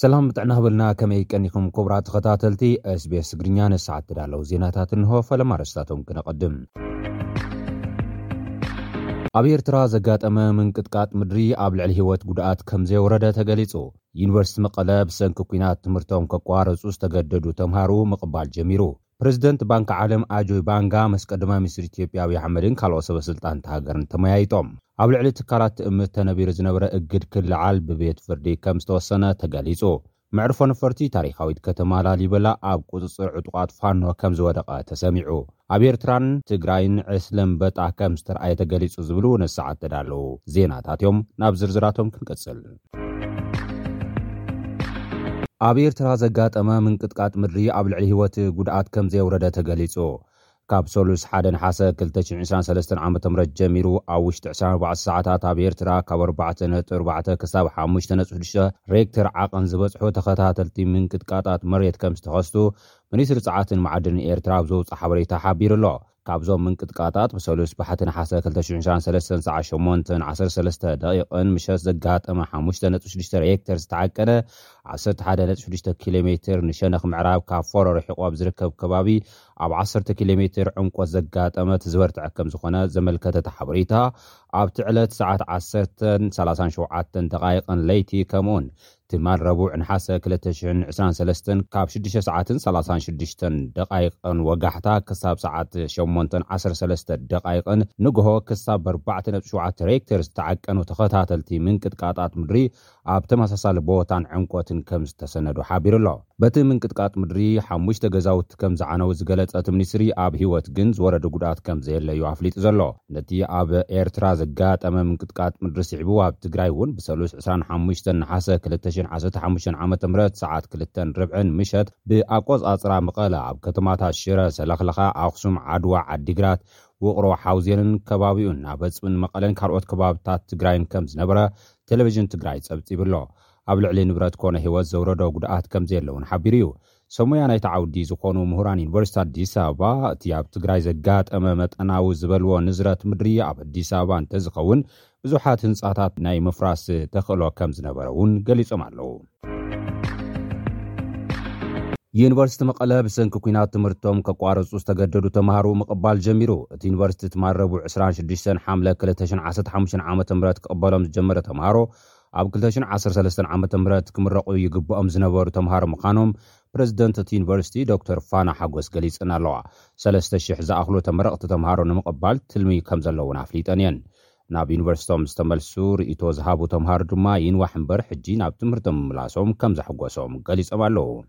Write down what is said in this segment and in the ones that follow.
ሰላም ብጥዕና ህበልና ከመይ ቀኒኹም ኩቡራ ተኸታተልቲ ስቤስ ትግርኛ ንሰዓት ትዳለዉ ዜናታት እንሆ ፈለማ ረስታቶም ክነቐድም ኣብ ኤርትራ ዘጋጠመ ምንቅጥቃጥ ምድሪ ኣብ ልዕሊ ህይወት ጉድኣት ከም ዘየውረደ ተገሊጹ ዩኒቨርሲቲ መቐለ ብሰንኪ ኩናት ትምህርቶም ከቋረጹ ዝተገደዱ ተምሃሩ ምቕባል ጀሚሩ ፕረዚደንት ባንኪ ዓለም ኣጆይ ባንጋ ምስ ቀዳማይ ሚኒስትር ኢትዮጵያ ኣብዪ ኣሕመድን ካልኦት ሰበስልጣን እታ ሃገርን ተመያይጦም። ኣብ ልዕሊ ትካላት ትእምት ተነቢሩ ዝነበረ እግድ ክልዓል ብቤት ፍርዲ ከም ዝተወሰነ ተገሊጹ። መዕርፎ ነፈርቲ ታሪኻዊት ከተማ ላሊበላ ኣብ ቁጽጽር ዕጡቓት ፋኖ ከም ዝወደቐ ተሰሚዑ። ኣብ ኤርትራን ትግራይን ዕስለ ኣንበጣ ከም ዝተርኣየ ተገሊጹ ዝብሉ ነዚ ሰዓት ዝተዳለዉ ዜናታት'ዮም። ናብ ዝርዝራቶም ክንቅጽል። ኣብ ኤርትራ ዘጋጠመ ምንቅጥቃጥ ምድሪ ኣብ ልዕሊ ህይወት ጉድኣት ከምዘየውረደ ተገሊጹ። ካብ ሰሉስ ሓደ ነሓሰ ክልተ ሽሕን ዕስራን ሰለስተን ዓመተ ምህረት ጀሚሩ ኣብ ውሽጢ ዕስራን ኣርባዕተ ሰዓታት ኣብ ኤርትራ ካብ ኣርባዕተ ነጥቢ ኣርባዕተ ክሳብ ሓሙሽተ ነጥቢ ሽዱሽተ ሬክተር ዓቐን ዝበጽሑ ተኸታተልቲ ምንቅጥቃጣት መሬት ከምዝተኸስቱ ሚኒስትሪ ጸዓትን መዓድንን ኤርትራ ኣብ ዘውጽኦ ሓበሬታ ሓቢሩ'ሎ። ካብዞም ምንቅጥቃጣት ብሰሉስ ባሕቲ ነሓሰ ክልተ ሽሕን ሻን ሰለስተን ሰዓት ሸሞንተን ዓሰርተ ሰለስተ ደቒቕን ምሸት ዘጋጠመ ሓሙሽተ ነጥቢ ሽዱሽተ ሬክተር ዝተዓቀነ ዓሰርተ ሓደ ነጥቢ ሽዱሽተ ኪሎ ሜትር ንሸነኽ ምዕራብ ካብ ፎሮ ርሒቑ ኣብ ዝርከብ ከባቢ ኣብ ዓሰርተ ኪሎ ሜትር ዕምቆት ዘጋጠመ ዝበርትዐ ከም ዝኾነ ዘመልከተ እቲ ሓበሬታ ኣብቲ ዕለት ሰዓት ዓሰርተን ሰላሳን ሸውዓተን ደቓይቕን ለይቲ ከምኡውን ትማል ረቡዕ ነሓሰ ክልተ ሽሕን ዕስራን ሰለስተን ካብ ሽዱሽተ ሰዓትን ሰላሳን ሽዱሽተን ደቓይቕን ወጋሕታ ክሳብ ሰዓት ሸሞንተን ዓሰርተ ሰለስተ ደቓይቕን ንግሆ ክሳብ ኣርባዕተ ነጥቢ ሸውዓተ ሬክተር ዝተዓቀኑ ተኸታተልቲ ምንቅጥቃጣት ምድሪ ኣብ ተመሳሳሊ ቦታን ዕምቆትን ከምዝተሰነዱ ሓቢሩ'ሎ። በቲ ምንቅጥቃጥ ምድሪ ሓሙሽተ ገዛውቲ ከም ዝዓነው ዝገለጸ እቲ ሚኒስትሪ፣ ኣብ ህይወት ግን ዝወረደ ጉድኣት ከም ዘየለ እዩ ኣፍሊጡ ዘሎ። ነቲ ኣብ ኤርትራ ዘጋጠመ ምንቅጥቃጥ ምድሪ ስዒቡ ኣብ ትግራይ እውን ብሰሉስ ዕስራን ሓሙሽተን ነሓሰ ክልተ ሽሕን ዓሰርተ ሓሙሽተን ዓመተ ምህረት ሰዓት ክልተን ርብዕን ምሸት ብኣቆጻጽራ መቐለ ኣብ ከተማታት ሽረ፣ ሰለኽለኻ፣ ኣኽሱም፣ ዓድዋ፣ ዓዲግራት፣ ውቕሮ፣ ሓውዜንን ከባቢኡን ናብ ህጽብን መቐለን ካልኦት ከባብታት ትግራይን ከም ዝነበረ ቴሌቪዥን ትግራይ ጸብጺቡ ኣሎ። ኣብ ልዕሊ ንብረት ኮነ ህይወት ዘውረዶ ጉድኣት ከምዘየለ እውን ሓቢሩ እዩ። ሰብ ሞያ ናይቲ ዓውዲ ዝኾኑ ምሁራን ዩኒቨርሲቲ ኣዲስ ኣበባ እቲ ኣብ ትግራይ ዘጋጠመ መጠናዊ ዝበልዎ ንዝረት ምድሪ ኣብ ኣዲስ ኣበባ እንተዝኸውን ብዙሓት ህንፃታት ናይ ምፍራስ ተኽእሎ ከምዝነበረ እውን ገሊፆም ኣለው። ዩኒቨርሲቲ መቐለ ብሰንኪ ኲናት ትምህርቶም ከቋርፁ ዝተገደዱ ተምሃሮ ምቕባል ጀሚሩ። እቲ ዩኒቨርሲቲ ትማል ረቡዕ ዕስራን ሽዱሽተን ሓምለ ክልተ ሽሕን ዓሰርተ ሓሙሽተን ዓመተ ምህረት ክቕበሎም ዝጀመረ ተምሃሮ ኣብ ክልተ ሽሕ ዓሰርተ ሰለስተ ዓመተ ምህረት ክምረቑ ይግበኦም ዝነበሩ ተምሃሮ ምዃኖም ፕረዚደንት እቲ ዩኒቨርሲቲ ዶክተር ፋና ሓጎስ ገሊፀን ኣለዋ። ሰለስተ ሽሕ ዝኣኽሉ ተመረቕቲ ተምሃሮ ንምቕባል ትልሚ ከምዘለወን ኣፍሊጠን እየን። ናብ ዩኒቨርሲቶም ዝተመልሱ ርኢቶ ዝሃቡ ተምሃሮ ድማ ይንዋሕ እምበር ሕጂ ናብ ትምህርቶም ምምላሶም ከምዘሕጎሶም ገሊፆም ኣለው።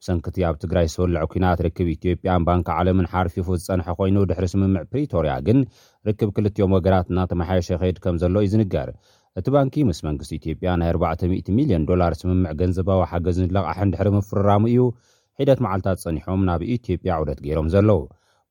ብሰንኪ'ቲ ኣብ ትግራይ ዝትወልዐ ኲናት ርክብ ኢትዮጵያን ባንኪ ዓለምን ሓርፊፉ ዝጸንሐ ኮይኑ ድሕሪ ስምምዕ ፕሪቶርያ ግን ርክብ ክልቲኦም ወገናት እናተመሓየሸ ይኸይድ ከምዘሎ እዩ ዝንገር። እቲ ባንኪ ምስ መንግስቲ ኢትዮጵያ ናይ ኣርባዕተ ሚእቲ ሚልዮን ዶላር ስምምዕ ገንዘባዊ ሓገዝን ልቓሕን ድሕሪ ምፍርራሙ እዩ ሒደት መዓልታት ጸኒሖም ናብ ኢትዮጵያ ዑደት ገይሮም ዘለዉ።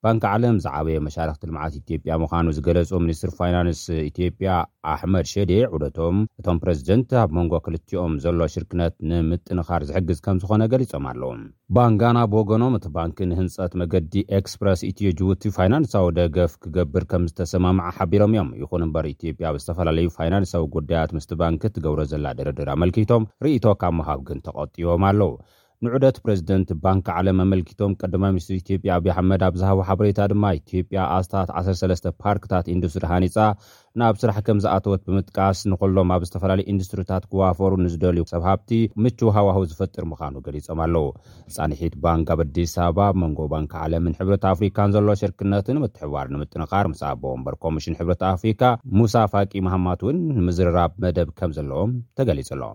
ባንኪ ዓለም ዝዓበየ መሻርኽቲ ልምዓት ኢትዮጵያ ምዃኑ ዝገለፁ ሚኒስትር ፋይናንስ ኢትዮጵያ ኣሕመድ ሸዴ ዑደቶም እቶም ፕረዚደንት ኣብ መንጎ ክልቲኦም ዘሎ ሽርክነት ንምጥንኻር ዝሕግዝ ከምዝኾነ ገሊፆም ኣለው። ባንጋና ብወገኖም እቲ ባንኪ ንህንፀት መገዲ ኤክስፕረስ ኢትዮ ጅቡቲ ፋይናንሳዊ ደገፍ ክገብር ከምዝተሰማምዐ ሓቢሮም እዮም። ይኹን እምበር ኢትዮጵያ ኣብ ዝተፈላለዩ ፋይናንሳዊ ጉዳያት ምስቲ ባንኪ እትገብሮ ዘላ ድርድር ኣመልኪቶም ርኢቶ ካብ ምሃብ ግን ተቖጢቦም ኣለው። ንዑደት ፕረዚደንት ባንኪ ዓለም ኣመልኪቶም ቀዳማይ ሚኒስትር ኢትዮጵያ ኣብዪ ኣሕመድ ኣብ ዝሃቦ ሓበሬታ ድማ ኢትዮጵያ ኣስታት ዓሰርተ ሰለስተ ፓርክታት ኢንዱስትሪ ሃኒፃ ናብ ስራሕ ከም ዝኣተወት ብምጥቃስ ንኹሎም ኣብ ዝተፈላለዩ ኢንዱስትሪታት ክዋፈሩ ንዝደልዩ ሰብ ሃብቲ ምቹው ሃዋህው ዝፈጥር ምዃኑ ገሊፆም ኣለው። ፃንሒት ባንክ ኣብ ኣዲስ ኣበባ ኣብ መንጎ ባንኪ ዓለምን ሕብረት ኣፍሪካን ዘሎ ሽርክነትን ምትሕብባር ንምጥንኻር ምስ ኣቦ ወንበር ኮሚሽን ሕብረት ኣፍሪካ ሙሳ ፋቂ መሃማት እውን ንምዝርራብ መደብ ከም ዘለዎም ተገሊፁ ኣሎ።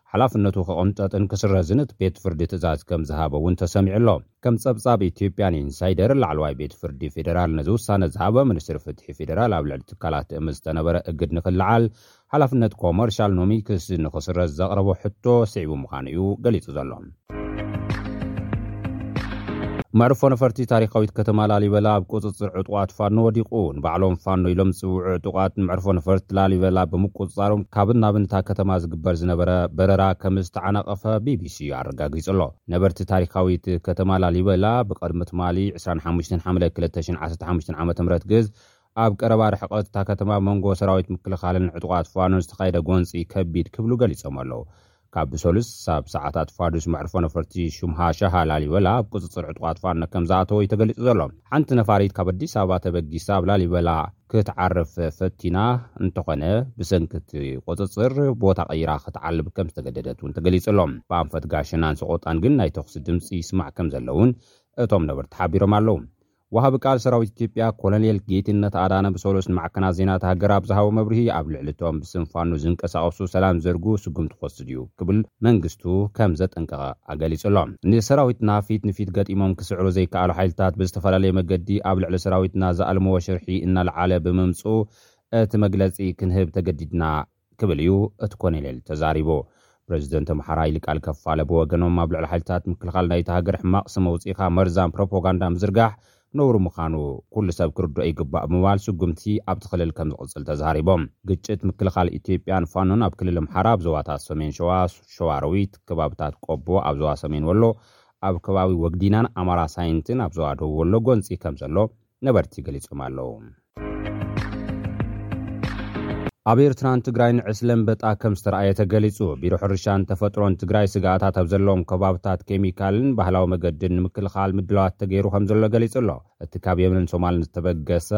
ሓላፍነቱ ክቕንጠጥን ክስረዝን እቲ ቤት ፍርዲ ትእዛዝ ከም ዝሃበ እውን ተሰሚዑ ኣሎ። ከም ጸብጻብ ኢትዮጵያን ኢንሳይደር፣ ላዕለዋይ ቤት ፍርዲ ፌደራል ነዚ ውሳነ ዝሃበ፣ ሚኒስትሪ ፍትሒ ፌደራል ኣብ ልዕሊ ትካላት ትእምት ዝተነበረ እግድ ንኽለዓል፣ ሓላፍነት ኮመርሻል ኖሚክስ ንኽስረዝ ዘቕረቦ ሕቶ ስዒቡ ምዃኑ እዩ ገሊጹ ዘሎ። መዕርፎ ነፈርቲ ታሪኻዊት ከተማ ላሊበላ ኣብ ቁፅፅር ዕጡቓት ፋኖ ወዲቑ ንባዕሎም ፋኖ ኢሎም ዝፅውዑ ዕጡቓት ንመዕርፎ ነፈርቲ ላሊበላ ብምቁፅፃሮም ካብን ናብን እታ ከተማ ዝግበር ዝነበረ በረራ ከም ዝተዓናቐፈ ቢቢሲ ኣረጋጊፁ ኣሎ። ነበርቲ ታሪኻዊት ከተማ ላሊበላ ብቐድሚ ትማሊ ዕስራን ሓሙሽተን ሓምለ ክልተ ሽሕን ዓሰርተ ሓሙሽተን ዓመተ ምህረት ግዝ ኣብ ቀረባ ርሕቐት እታ ከተማ መንጎ ሰራዊት ምክልኻልን ዕጡቓት ፋኖን ዝተኻየደ ጎንፂ ከቢድ ክብሉ ገሊፆም ኣለው። ካብ ብሰሉስ ሳብ ሰዓታት ፋዱስ መዕርፎ ነፈርቲ ሹምሃ ሸሃ ላሊበላ ኣብ ቁጽጽር ዕጡቓት ፋኖ ከም ዝኣተወ'ዩ ተገሊጹ ዘሎ። ሓንቲ ነፋሪት ካብ ኣዲስ ኣበባ ተበጊሳ ኣብ ላሊበላ ክትዓርፍ ፈቲና እንተኾነ ብሰንኪ'ቲ ቁጽጽር ቦታ ቀይራ ክትዓልብ ከም ዝተገደደት'ውን ተገሊጹ ኣሎ። ብኣንፈት ጋሸናን ሰቖጣን ግን ናይ ተኹሲ ድምጺ ይስማዕ ከም ዘሎ'ውን እቶም ነበርቲ ሓቢሮም ኣለዉ። ወሃቢ ቃል ሰራዊት ኢትዮጵያ ኮሎኔል ጌትነት ኣዳነ ብሰሉስ ንማዕከናት ዜና እታ ሃገር ኣብ ዝሃቦ መብርሂ፣ ኣብ ልዕሊ እቶም ብስም ፋኖ ዝንቀሳቐሱ ሰላም ዝዘርግሁ ስጉምቲ ክወስድ እዩ ክብል መንግስቱ ከም ዘጠንቀቐ ኣገሊጹ ኣሎ። ንሰራዊትና ፊት ንፊት ገጢሞም ክስዕሩ ዘይከኣሉ ሓይልታት ብዝተፈላለየ መገዲ ኣብ ልዕሊ ሰራዊትና ዝኣልምዎ ሽርሒ እናልዓለ ብምምጽኡ እቲ መግለጺ ክንህብ ተገዲድና ክብል እዩ እቲ ኮኔሌል ተዛሪቡ። ፕረዚደንት ኣምሓራ ይልቃል ከፋለ ብወገኖም ኣብ ልዕሊ ሓይልታት ምክልኻል ናይታ ሃገር ሕማቕ ስም ኣውጺእኻ መርዛም ፕሮፖጋንዳ ምዝርጋሕ ነውሪ ምዃኑ ኩሉ ሰብ ክርድኦ ይግባእ ብምባል ስጉምቲ ኣብቲ ክልል ከምዝቕጽል ተዛሪቦም። ግጭት ምክልኻል ኢትዮጵያን ፋኖን ኣብ ክልል ኣምሓራ ኣብ ዞባታት ሰሜን ሸዋ፣ ሸዋሮዊት፣ ከባብታት ቆቦ፣ ኣብ ዞባ ሰሜን ወሎ ኣብ ከባቢ ወግዲናን ኣማራ ሳይንትን ኣብ ዞባ ደቡብ ወሎ ጎንጺ ከምዘሎ ነበርቲ ገሊጾም ኣለዉ። ኣብ ኤርትራን ትግራይን ዕስለ ኣንበጣ ከም ዝተርኣየ ተገሊጹ። ቢሮ ሕርሻን ተፈጥሮን ትግራይ ስግኣታት ኣብ ዘለዎም ከባብታት ኬሚካልን ባህላዊ መገድን ንምክልኻል ምድላዋት ተገይሩ ከም ዘሎ ገሊጹ ኣሎ። እቲ ካብ የመንን ሶማልን ዝተበገሰ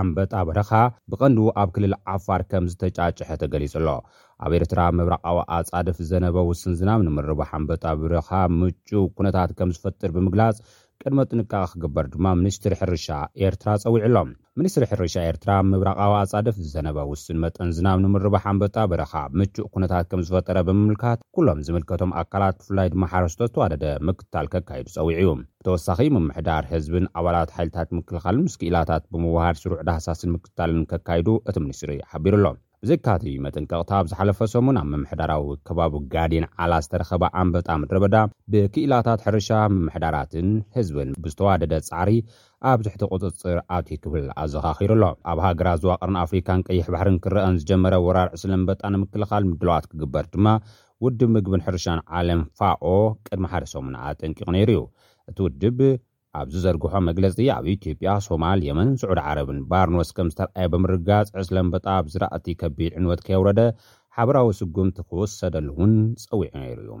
ኣንበጣ በረኻ ብቐንዱ ኣብ ክልል ዓፋር ከም ዝተጫጭሐ ተገሊጹ ኣሎ። ኣብ ኤርትራ ኣብ ምብራቓዊ ኣጻድፍ ዝዘነበ ውስን ዝናብ ንምርባሕ ኣንበጣ ብረኻ ምቹው ኩነታት ከም ዝፈጥር ብምግላጽ ቅድመ ጥንቃቐ ክግበር ድማ ሚኒስትሪ ሕርሻ ኤርትራ ጸዊዑ ኣሎ። ሚኒስትሪ ሕርሻ ኤርትራ፣ ኣብ ምብራቓዊ ኣጻድፍ ዝዘነበ ውሱን መጠን ዝናብ ንምርባሕ ኣንበጣ በረኻ ምቹእ ኩነታት ከምዝፈጠረ ብምምልካት፣ ኩሎም ዝምልከቶም ኣካላት ብፍላይ ድማ ሓረስቶት ዝተዋደደ ምክትታል ከካይዱ ጸዊዑ እዩ። ብተወሳኺ ምምሕዳር፣ ህዝብን ኣባላት ሓይልታት ምክልኻልን ምስ ክኢላታት ብምውህሃድ ስሩዕ ዳህሳስን ምክትታልን ከካይዱ እቲ ሚኒስትሪ ሓቢሩ ኣሎ። ብዘይካ'ቲ መጠንቀቕታ፣ ኣብ ዝሓለፈ ሰሙን ኣብ ምምሕዳራዊ ከባቢ ጋዴን ዓላ ዝተረኸበ ኣንበጣ ምድረበዳ፣ ብክኢላታት ሕርሻ፣ ምምሕዳራትን ህዝብን ብዝተዋደደ ጻዕሪ ኣብ ትሕቲ ቁጽጽር ኣትዩ ክብል ኣዘኻኺሩ ኣሎ። ኣብ ሃገራት ዞባ ቀርኒ ኣፍሪካን ቀይሕ ባሕርን ክረኣን ዝጀመረ ወራር ዕስለ ኣንበጣ ንምክልኻል ምድላዋት ክግበር ድማ ውድብ ምግብን ሕርሻን ዓለም፣ ፋኦ፣ ቅድሚ ሓደ ሰሙን ኣጠንቂቑ ነይሩ'ዩ። እቲ ውድብ፣ ኣብ ዝዘርግሖ መግለጺ፣ ኣብ ኢትዮጵያ፣ ሶማል፣ የመን፣ ስዑዲ ዓረብን ባርኖስ ከምዝተርኣየ ብምርጋጽ፣ ዕስለ ኣንበጣ ኣብ ዝራእቲ ከቢድ ዕንወት ከየውረደ ሓበራዊ ስጉምቲ ክውሰደሉ እውን ጸዊዑ ነይሩ እዩ።